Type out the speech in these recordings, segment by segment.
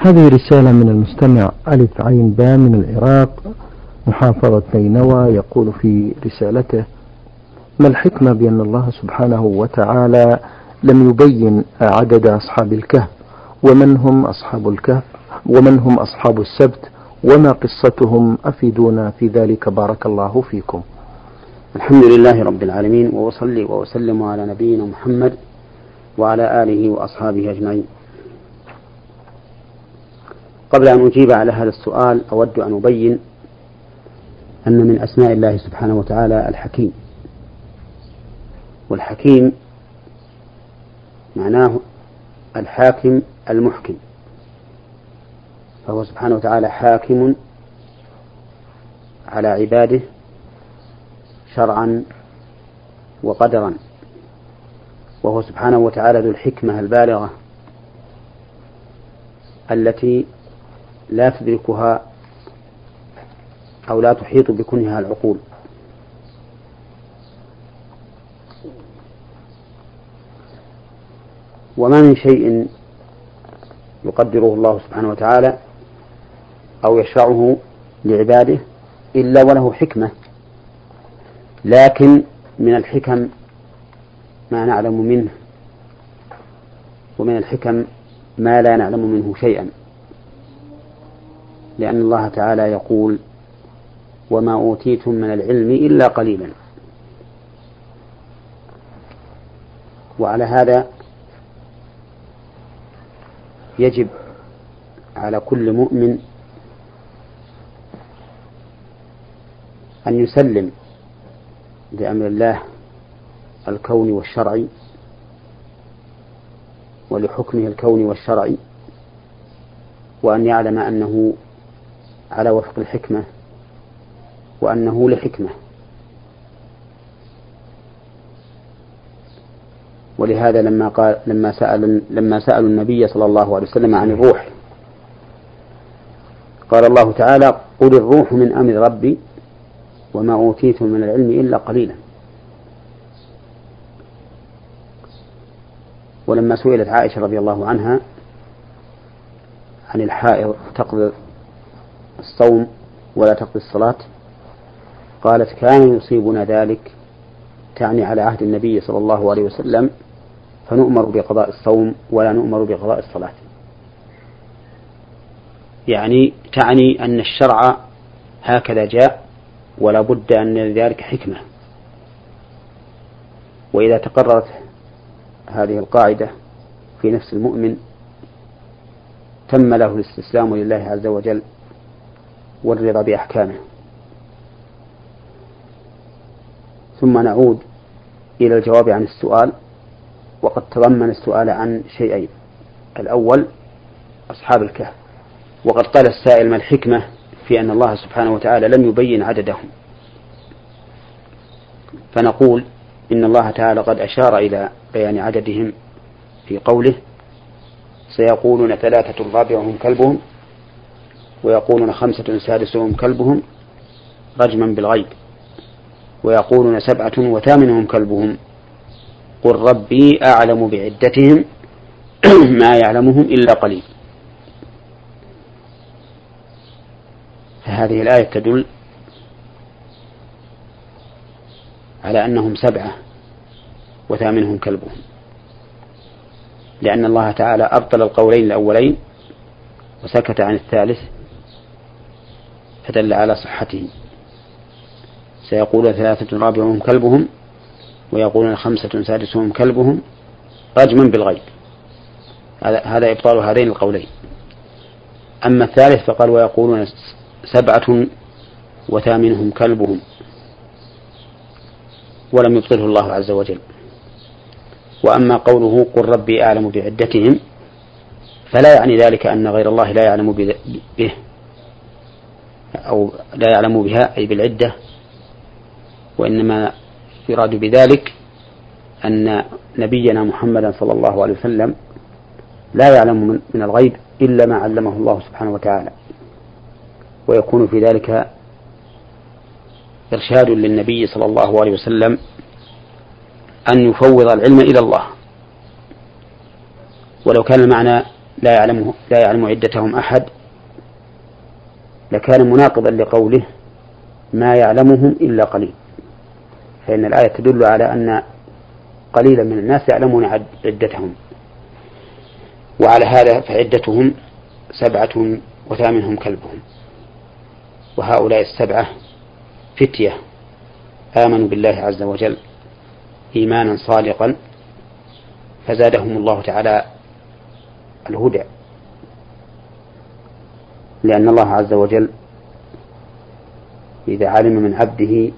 هذه رسالة من المستمع ألف عين با من العراق محافظة نينوى يقول في رسالته ما الحكمة بأن الله سبحانه وتعالى لم يبين عدد أصحاب الكهف؟ ومن هم أصحاب الكهف؟ ومن هم أصحاب السبت؟ وما قصتهم؟ أفيدونا في ذلك بارك الله فيكم. الحمد لله رب العالمين وأصلي وأسلم على نبينا محمد وعلى آله وأصحابه أجمعين. قبل أن أجيب على هذا السؤال أود أن أبين أن من أسماء الله سبحانه وتعالى الحكيم. والحكيم معناه الحاكم المحكم. فهو سبحانه وتعالى حاكم على عباده شرعا وقدرا. وهو سبحانه وتعالى ذو الحكمة البالغة التي لا تدركها أو لا تحيط بكنها العقول. وما من شيء يقدره الله سبحانه وتعالى أو يشرعه لعباده إلا وله حكمة. لكن من الحكم ما نعلم منه ومن الحكم ما لا نعلم منه شيئا. لأن الله تعالى يقول وما أوتيتم من العلم إلا قليلا. وعلى هذا يجب على كل مؤمن أن يسلم لأمر الله الكوني والشرعي ولحكمه الكوني والشرعي وأن يعلم أنه على وفق الحكمة وأنه لحكمة. ولهذا لما قال لما سأل لما سألوا النبي صلى الله عليه وسلم عن الروح قال الله تعالى قل الروح من أمر ربي وما أوتيتم من العلم إلا قليلا. ولما سئلت عائشة رضي الله عنها عن الحائض تقضي الصوم ولا تقضي الصلاة؟ قالت كان يصيبنا ذلك تعني على عهد النبي صلى الله عليه وسلم فنؤمر بقضاء الصوم ولا نؤمر بقضاء الصلاة. يعني تعني أن الشرع هكذا جاء ولا بد أن لذلك حكمة. وإذا تقررت هذه القاعدة في نفس المؤمن تم له الاستسلام لله عز وجل والرضا بأحكامه. ثم نعود إلى الجواب عن السؤال وقد تضمن السؤال عن شيئين. الأول أصحاب الكهف. وقد قال السائل ما الحكمة في أن الله سبحانه وتعالى لم يبين عددهم؟ فنقول إن الله تعالى قد أشار إلى بيان عددهم في قوله سيقولون ثلاثة رابعهم كلبهم ويقولون خمسة سادسهم كلبهم رجما بالغيب ويقولون سبعة وثامنهم كلبهم. قل ربي أعلم بعدتهم ما يعلمهم إلا قليل. فهذه الآية تدل على أنهم سبعة وثامنهم كلبهم. لأن الله تعالى أبطل القولين الأولين وسكت عن الثالث فدل على صحته. سيقول ثلاثة رابعهم كلبهم ويقولون خمسة سادسهم كلبهم رجما بالغيب. هذا إبطال هذين القولين. أما الثالث فقال ويقولون سبعة وثامنهم كلبهم. ولم يبطله الله عز وجل. وأما قوله قل ربي أعلم بعدتهم فلا يعني ذلك أن غير الله لا يعلم به. أو لا يعلم بها أي بالعدة وإنما يراد بذلك أن نبينا محمدا صلى الله عليه وسلم لا يعلم من الغيب إلا ما علمه الله سبحانه وتعالى. ويكون في ذلك إرشاد للنبي صلى الله عليه وسلم أن يفوض العلم إلى الله. ولو كان المعنى لا يعلم لا يعلم عدتهم أحد لكان مناقضا لقوله ما يعلمهم إلا قليل. فإن الآية تدل على أن قليلا من الناس يعلمون عدتهم. وعلى هذا فعدتهم سبعة وثامنهم كلبهم. وهؤلاء السبعة فتية آمنوا بالله عز وجل إيمانا صادقا فزادهم الله تعالى الهدى. لأن الله عز وجل إذا علم من عبده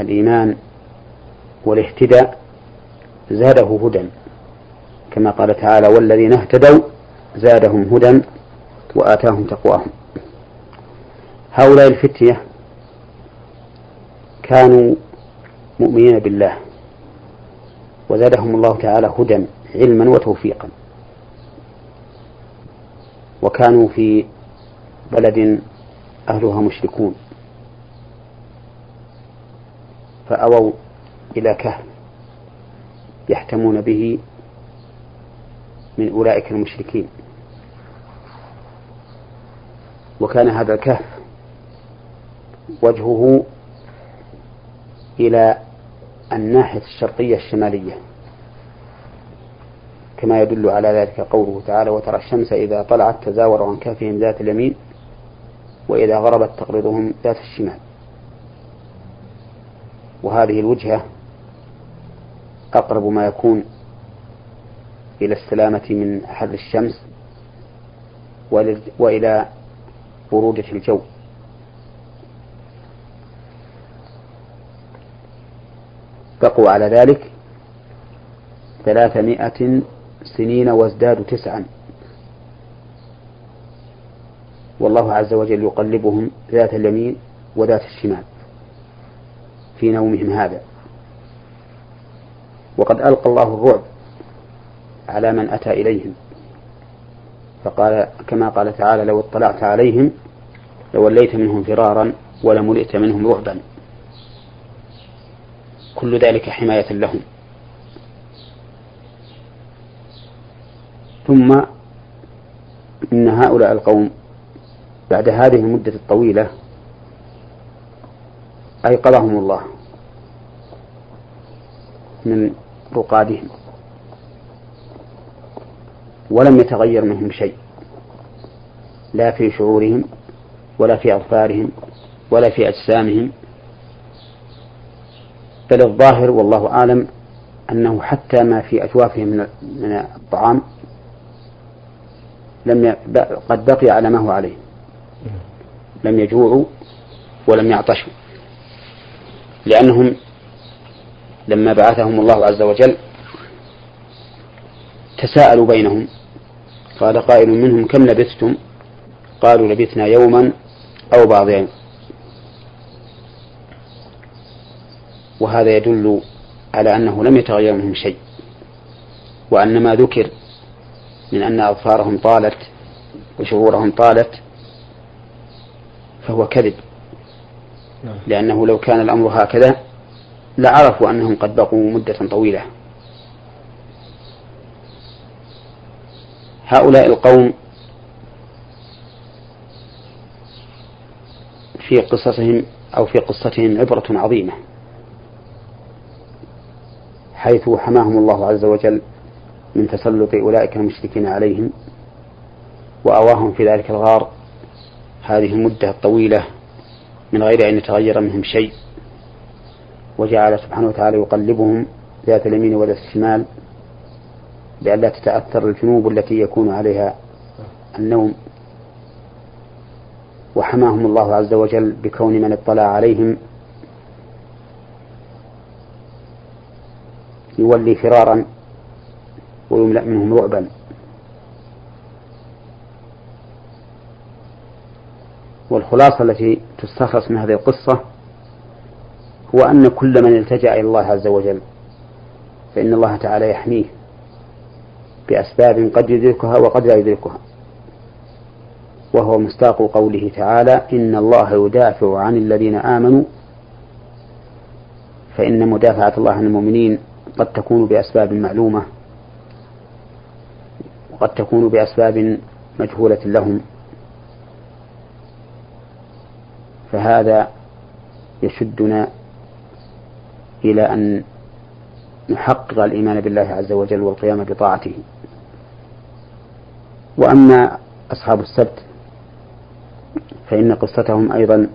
الإيمان والاهتداء زاده هدى. كما قال تعالى والذين اهتدوا زادهم هدى وآتاهم تقواهم. هؤلاء الفتية كانوا مؤمنين بالله وزادهم الله تعالى هدى علما وتوفيقا. وكانوا في بلد أهلها مشركون. فأووا إلى كهف يحتمون به من أولئك المشركين. وكان هذا الكهف وجهه إلى الناحية الشرقية الشمالية. كما يدل على ذلك قوله تعالى وترى الشمس إذا طلعت تزاور عن كهفهم ذات اليمين وإذا غربت تقرضهم ذات الشمال. وهذه الوجهة أقرب ما يكون إلى السلامة من حر الشمس وإلى برودة الجو. بقوا على ذلك ثلاثمائة سنين وازدادوا تسعا. والله عز وجل يقلبهم ذات اليمين وذات الشمال في نومهم هذا. وقد ألقى الله الرعب على من أتى إليهم. فقال كما قال تعالى لو اطلعت عليهم لوليت منهم فرارا ولملئت منهم رعبا. كل ذلك حماية لهم. ثم إن هؤلاء القوم بعد هذه المدة الطويلة أيقظهم الله من رقادهم ولم يتغير منهم شيء لا في شعورهم ولا في أظفارهم ولا في أجسامهم بل الظاهر والله أعلم أنه حتى ما في أجوافهم من الطعام لم ي... قد بقي على ما هو عليه. لم يجوعوا ولم يعطشوا لأنهم لما بعثهم الله عز وجل تساءلوا بينهم. قال قائل منهم كم لبثتم؟ قالوا لبثنا يوما أو بعض يوم وهذا يدل على أنه لم يتغير منهم شيء. وأن ما ذكر من أن أظفارهم طالت وشعورهم طالت فهو كذب نعم. لأنه لو كان الأمر هكذا لعرفوا أنهم قد بقوا مدة طويلة هؤلاء القوم في قصصهم أو في قصتهم عبرة عظيمة حيث حماهم الله عز وجل من تسلط أولئك المشركين عليهم وأواهم في ذلك الغار. هذه المدة الطويلة من غير أن يتغير منهم شيء. وجعل سبحانه وتعالى يقلبهم ذات اليمين وذات الشمال لئلا تتأثر الجنوب التي يكون عليها النوم. وحماهم الله عز وجل بكون من اطلع عليهم. يولي فرارا ويملأ منهم رعبا. والخلاصة التي تستخلص من هذه القصة هو أن كل من التجأ إلى الله عز وجل فإن الله تعالى يحميه بأسباب قد يدركها وقد لا يدركها وهو مستاق قوله تعالى إن الله يدافع عن الذين آمنوا فإن مدافعة الله عن المؤمنين قد تكون بأسباب معلومة. وقد تكون بأسباب مجهولة لهم. فهذا يشدنا إلى أن نحقق الإيمان بالله عز وجل والقيام بطاعته. وأما أصحاب السبت فإن قصتهم أيضا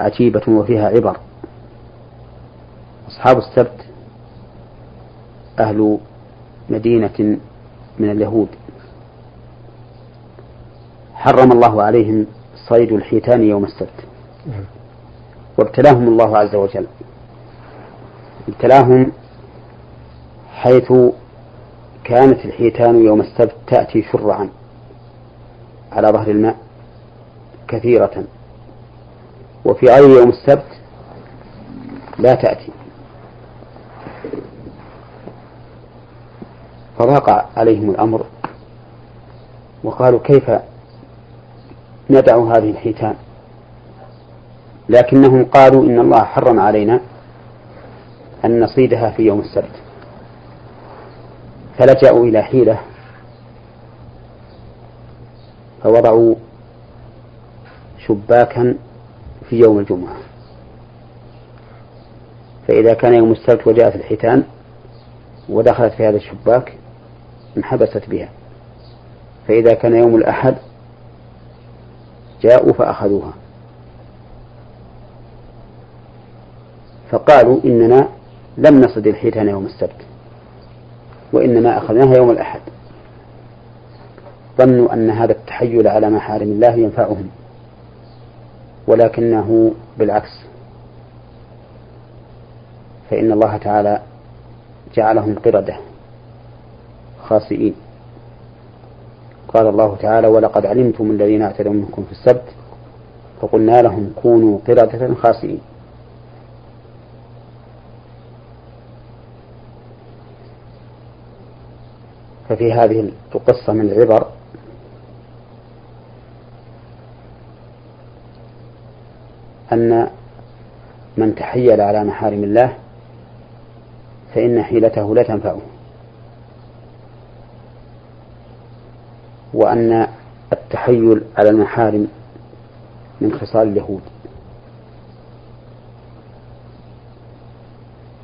عجيبة وفيها عبر. أصحاب السبت أهل مدينة من اليهود. حرم الله عليهم صيد الحيتان يوم السبت. وابتلاهم الله عز وجل. ابتلاهم حيث كانت الحيتان يوم السبت تأتي شرعا على ظهر الماء كثيرة. وفي غير يوم السبت لا تأتي. فضاق عليهم الأمر وقالوا كيف ندع هذه الحيتان؟ لكنهم قالوا إن الله حرم علينا أن نصيدها في يوم السبت. فلجأوا إلى حيلة فوضعوا شباكا في يوم الجمعة. فإذا كان يوم السبت وجاءت الحيتان ودخلت في هذا الشباك انحبست بها. فإذا كان يوم الأحد جاءوا فأخذوها. فقالوا إننا لم نصد الحيتان يوم السبت وإنما أخذناها يوم الأحد. ظنوا أن هذا التحيل على محارم الله ينفعهم ولكنه بالعكس. فإن الله تعالى جعلهم قردة. خاسئين. قال الله تعالى ولقد علمتم الذين اعتدوا منكم في السبت فقلنا لهم كونوا قردة خاسئين. ففي هذه القصة من العبر أن من تحيل على محارم الله فإن حيلته لا تنفعه. وأن التحيل على المحارم من خصال اليهود.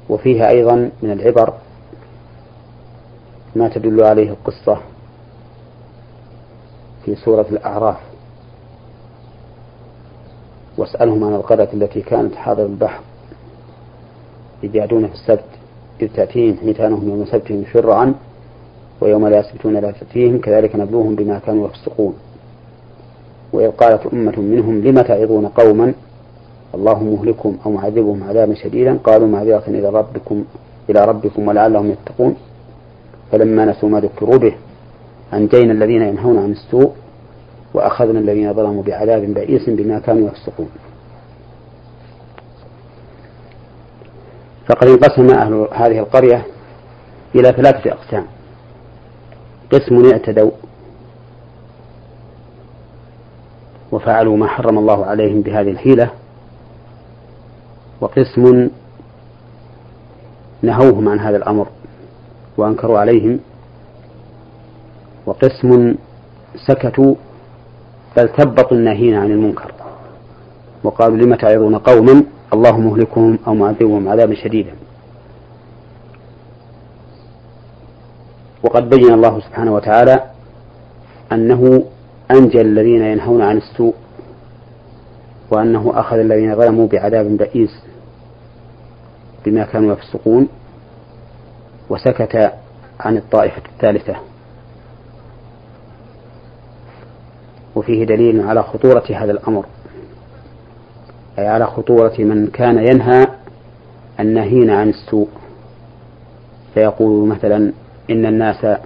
وفيها أيضا من العبر ما تدل عليه القصة في سورة الأعراف. واسألهم عن القرية التي كانت حاضر البحر إذ يعدون في السبت إذ تأتيهم حيتانهم يوم سبتهم شرعا. ويوم لا يسبتون لا تأتيهم كذلك نبلوهم بما كانوا يفسقون. وإذ قالت أمة منهم لم تعظون قوما؟ الله مهلكهم أو معذبهم عذابا شديدا. قالوا معذرة إلى ربكم إلى ربكم ولعلهم يتقون. فلما نسوا ما ذكروا به أنجينا الذين ينهون عن السوء وأخذنا الذين ظلموا بعذاب بئيس بما كانوا يفسقون. فقد انقسم أهل هذه القرية إلى ثلاثة أقسام. قسم اعتدوا. وفعلوا ما حرم الله عليهم بهذه الحيلة. وقسم نهوهم عن هذا الأمر وأنكروا عليهم. وقسم سكتوا بل ثبطوا الناهين عن المنكر. وقالوا لم تعظون قوما الله مهلكهم أو معذبهم عذابا شديدا. وقد بين الله سبحانه وتعالى أنه أنجى الذين ينهون عن السوء وأنه أخذ الذين ظلموا بعذاب بئيس بما كانوا يفسقون وسكت عن الطائفة الثالثة. وفيه دليل على خطورة هذا الأمر أي على خطورة من كان ينهى الناهين عن السوء. فيقول مثلا إن الناس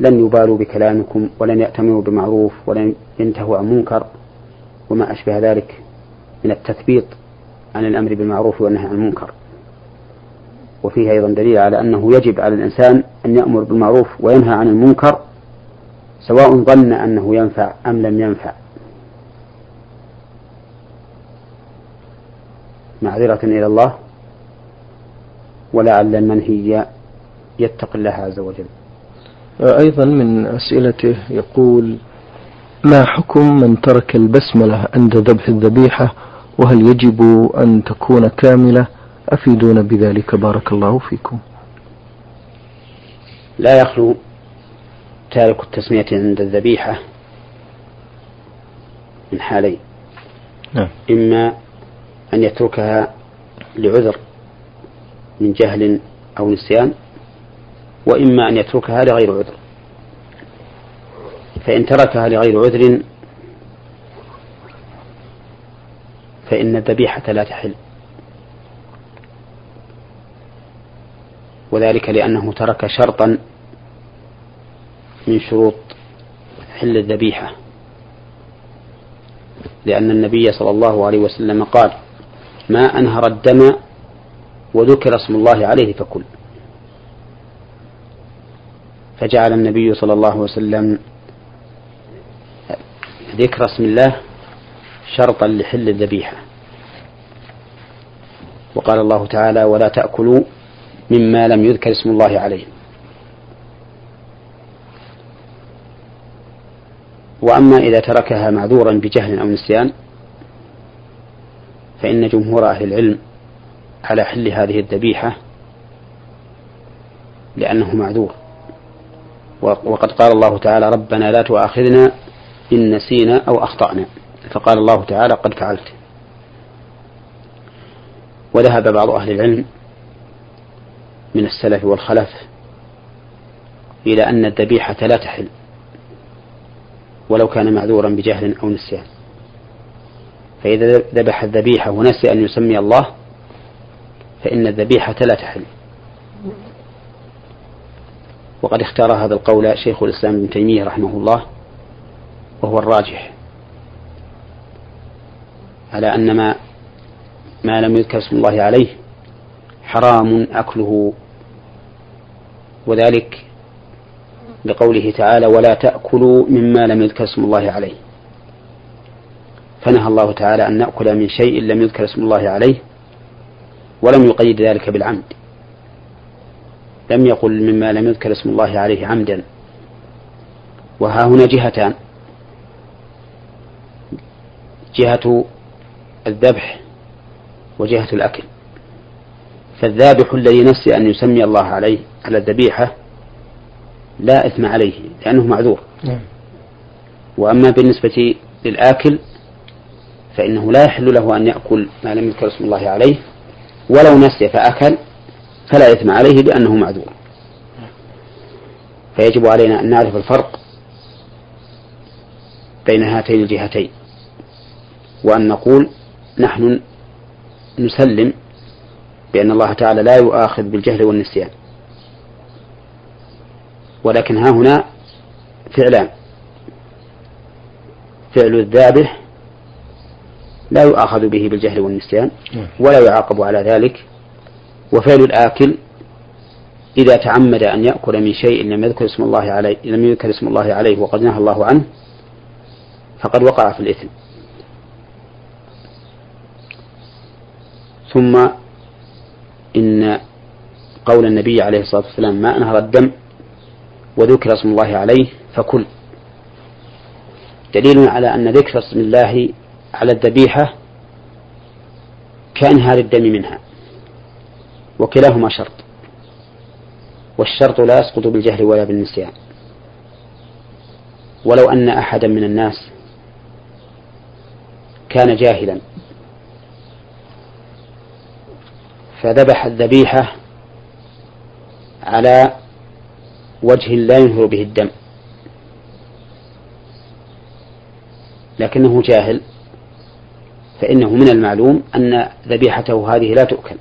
لن يبالوا بكلامكم ولن يأتمروا بمعروف ولن ينتهوا عن منكر وما أشبه ذلك من التثبيط عن الأمر بالمعروف والنهي عن المنكر. وفيه أيضا دليل على أنه يجب على الإنسان أن يأمر بالمعروف وينهى عن المنكر سواء ظن أنه ينفع أم لم ينفع. معذرة إلى الله ولعل المنهي يتقي الله عز وجل. أيضا من أسئلته يقول ما حكم من ترك البسملة عند ذبح الذبيحة؟ وهل يجب أن تكون كاملة؟ أفيدونا بذلك. بارك الله فيكم. لا يخلو تارك التسمية عند الذبيحة من حالين. نعم. إما أن يتركها لعذر من جهل أو نسيان وإما أن يتركها لغير عذر. فإن تركها لغير عذر فإن الذبيحة لا تحل. وذلك لأنه ترك شرطا من شروط حل الذبيحة. لأن النبي صلى الله عليه وسلم قال ما أنهر الدم وذكر اسم الله عليه فكل. فجعل النبي صلى الله عليه وسلم ذكر اسم الله شرطا لحل الذبيحة. وقال الله تعالى ولا تأكلوا مما لم يذكر اسم الله عليه. وأما إذا تركها معذورا بجهل أو نسيان فإن جمهور أهل العلم على حل هذه الذبيحة لأنه معذور. وقد قال الله تعالى ربنا لا تؤاخذنا إن نسينا أو أخطأنا. فقال الله تعالى قد فعلت. وذهب بعض أهل العلم من السلف والخلف إلى أن الذبيحة لا تحل ولو كان معذورا بجهل أو نسيان. فإذا ذبح الذبيحة ونسي أن يسمي الله فإن الذبيحة لا تحل. وقد اختار هذا القول شيخ الإسلام ابن تيمية رحمه الله وهو الراجح. على أن ما ما لم يذكر اسم الله عليه حرام أكله. وذلك لقوله تعالى ولا تأكلوا مما لم يذكر اسم الله عليه. فنهى الله تعالى أن نأكل من شيء لم يذكر اسم الله عليه ولم يقيد ذلك بالعمد. لم يقل مما لم يذكر اسم الله عليه عمدا. وها هنا جهتان. جهة الذبح وجهة الأكل. فالذابح الذي نسي أن يسمي الله عليه على الذبيحة لا إثم عليه لأنه معذور. نعم. وأما بالنسبة للآكل فإنه لا يحل له أن يأكل ما لم يذكر اسم الله عليه. ولو نسي فأكل فلا إثم عليه لأنه معذور. فيجب علينا أن نعرف الفرق بين هاتين الجهتين وأن نقول نحن نسلم بأن الله تعالى لا يؤاخذ بالجهل والنسيان. ولكن ها هنا فعلان. فعل الذابح لا يؤاخذ به بالجهل والنسيان نعم. ولا يعاقب على ذلك وفعل الآكل إذا تعمد أن يأكل من شيء لم يذكر اسم الله عليه لم يذكر اسم الله عليه وقد نهى الله عنه فقد وقع في الإثم. ثم إن قول النبي عليه الصلاة والسلام ما أنهر الدم وذكر اسم الله عليه فكل. دليل على أن ذكر اسم الله على الذبيحة كأنهار الدم منها. وكلاهما شرط. والشرط لا يسقط بالجهل ولا بالنسيان. ولو أن أحدا من الناس كان جاهلا فذبح الذبيحة على وجه لا ينهر به الدم. لكنه جاهل فإنه من المعلوم أن ذبيحته هذه لا تؤكل.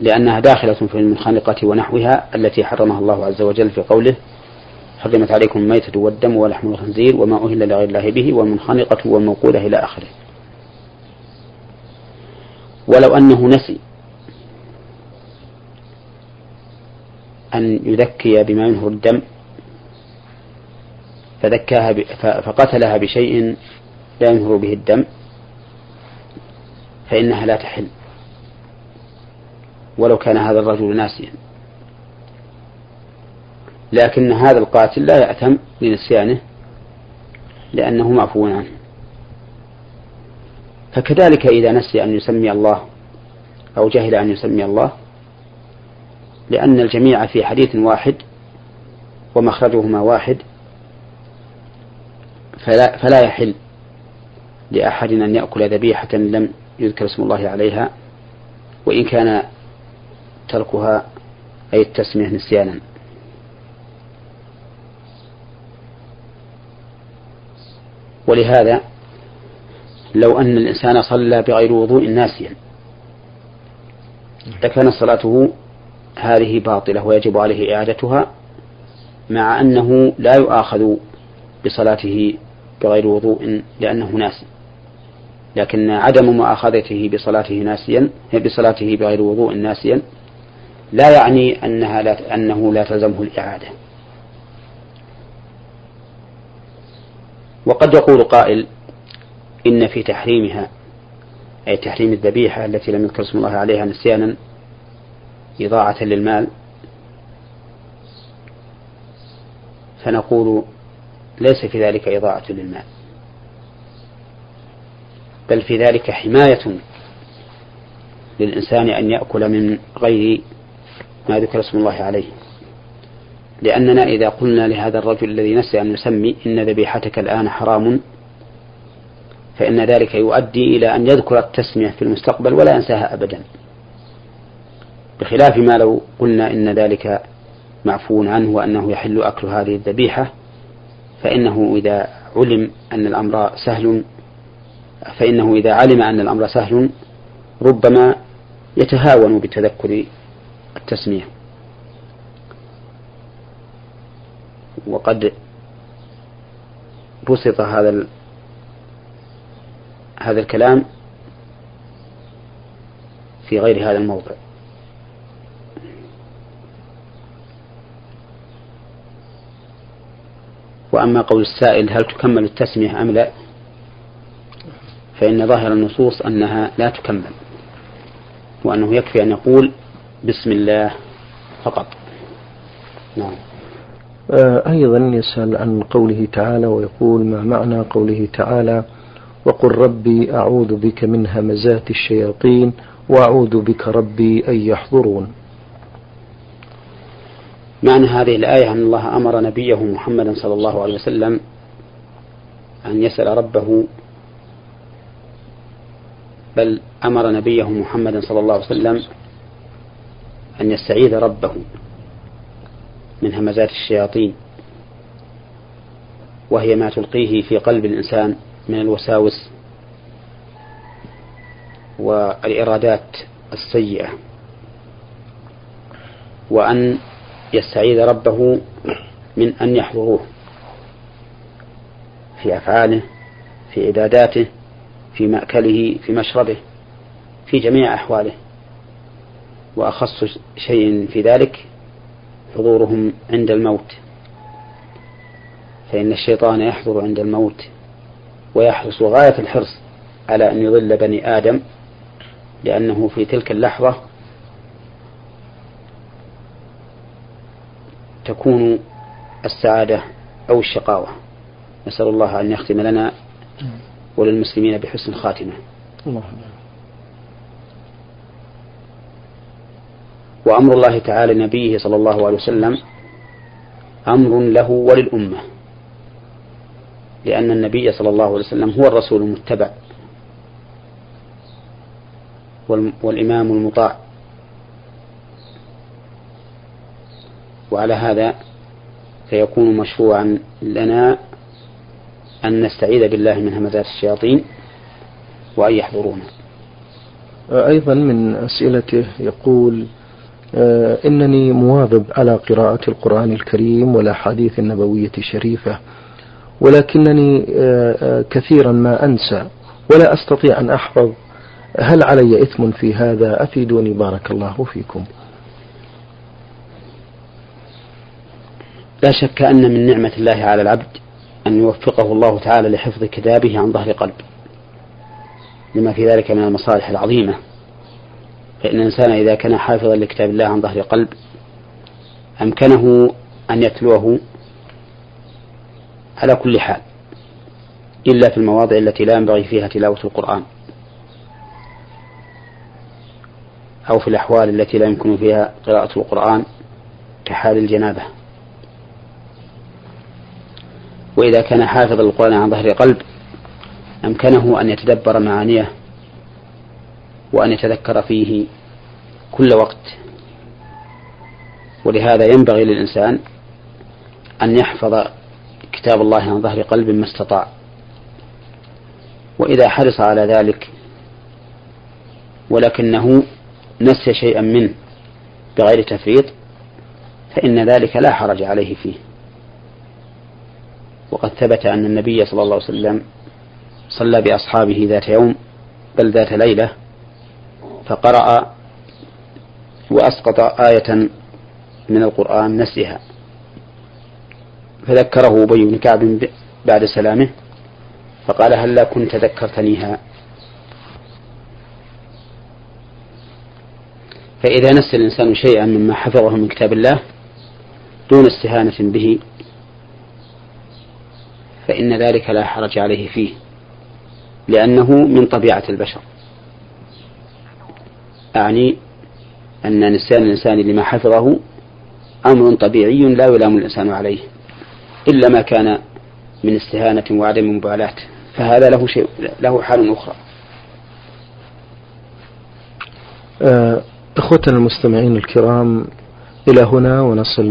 لأنها داخلة في المنخنقة ونحوها التي حرمها الله عز وجل في قوله حرمت عليكم الميتة والدم ولحم الخنزير وما أهل لغير الله به والمنخنقة والموقودة إلى آخره. ولو أنه نسي أن يذكي بما ينهر الدم فذكاها فقتلها بشيء لا ينهر به الدم فإنها لا تحل. ولو كان هذا الرجل ناسيا. لكن هذا القاتل لا يأثم لنسيانه لأنه معفو عنه. فكذلك إذا نسي أن يسمي الله أو جهل أن يسمي الله لأن الجميع في حديث واحد ومخرجهما واحد فلا, فلا يحل لأحد أن يأكل ذبيحة لم يذكر اسم الله عليها وإن كان تركها أي التسمية نسيانا. ولهذا لو أن الإنسان صلى بغير وضوء ناسيا لكانت صلاته هذه باطلة ويجب عليه إعادتها مع أنه لا يؤاخذ بصلاته بغير وضوء لأنه ناسي. لكن عدم مؤاخذته بصلاته ناسيا بصلاته بغير وضوء ناسيا لا يعني أنها لا أنه لا تلزمه الإعادة. وقد يقول قائل إن في تحريمها أي تحريم الذبيحة التي لم يذكر اسم الله عليها نسيانا إضاعة للمال. فنقول ليس في ذلك إضاعة للمال بل في ذلك حماية للإنسان أن يأكل من غير ما ذكر اسم الله عليه. لأننا إذا قلنا لهذا الرجل الذي نسي أن يسمي إن ذبيحتك الآن حرام فإن ذلك يؤدي إلى أن يذكر التسمية في المستقبل ولا ينساها أبدا. بخلاف ما لو قلنا إن ذلك معفو عنه وأنه يحل أكل هذه الذبيحة فإنه إذا علم أن الأمر سهل فإنه إذا علم أن الأمر سهل ربما يتهاون بتذكر التسمية. وقد بسط هذا هذا الكلام في غير هذا الموضع. وأما قول السائل هل تكمل التسمية أم لا فإن ظاهر النصوص أنها لا تكمل وأنه يكفي أن يقول بسم الله فقط. نعم. آه، أيضا يسأل عن قوله تعالى ويقول ما معنى قوله تعالى وقل ربي أعوذ بك من همزات الشياطين وأعوذ بك ربي أن يحضرون. معنى هذه الآية أن الله أمر نبيه محمدا صلى الله عليه وسلم أن يسأل ربه بل أمر نبيه محمدا صلى الله عليه وسلم أن يستعيذ ربه من همزات الشياطين وهي ما تلقيه في قلب الإنسان من الوساوس والإرادات السيئة وأن يستعيذ ربه من أن يحضروه في أفعاله في عباداته في مأكله في مشربه في جميع أحواله. وأخص شيء في ذلك حضورهم عند الموت. فإن الشيطان يحضر عند الموت ويحرص غاية الحرص على أن يضل بني آدم لأنه في تلك اللحظة تكون السعادة أو الشقاوة. نسأل الله أن يختم لنا وللمسلمين بحسن خاتمة. الله وأمر الله تعالى لنبيه صلى الله عليه وسلم أمر له وللأمة لأن النبي صلى الله عليه وسلم هو الرسول المتبع والإمام المطاع. وعلى هذا فيكون مشروعا لنا أن نستعيذ بالله من همزات الشياطين وأن يحضرونا. أيضا من أسئلته يقول إنني مواظب على قراءة القرآن الكريم والأحاديث النبوية الشريفة ولكنني آه، آه، كثيرا ما أنسى ولا أستطيع أن أحفظ. هل علي إثم في هذا؟ أفيدوني بارك الله فيكم. لا شك أن من نعمة الله على العبد أن يوفقه الله تعالى لحفظ كتابه عن ظهر قلب لما في ذلك من المصالح العظيمة. فإن الإنسان إذا كان حافظا لكتاب الله عن ظهر قلب أمكنه أن يتلوه على كل حال إلا في المواضع التي لا ينبغي فيها تلاوة القرآن أو في الأحوال التي لا يمكن فيها قراءة القرآن كحال الجنابة. وإذا كان حافظ القرآن عن ظهر قلب أمكنه أن يتدبر معانيه وأن يتذكر فيه كل وقت. ولهذا ينبغي للإنسان أن يحفظ كتاب الله عن ظهر قلب ما استطاع. وإذا حرص على ذلك ولكنه نسي شيئا منه بغير تفريط فإن ذلك لا حرج عليه فيه. وقد ثبت أن النبي صلى الله عليه وسلم صلى بأصحابه ذات يوم بل ذات ليلة فقرأ وأسقط آية من القرآن نسيها. فذكره أبي بن كعب بعد سلامه فقال هلا كنت ذكرتنيها؟ فإذا نسي الإنسان شيئا مما حفظه من كتاب الله دون استهانة به فإن ذلك لا حرج عليه فيه لأنه من طبيعة البشر. أعني أن نسيان الإنسان لما حفظه أمر طبيعي لا يلام الإنسان عليه إلا ما كان من استهانة وعدم مبالاة فهذا له شيء له حال أخرى. آه، إخوتنا المستمعين الكرام إلى هنا ونصل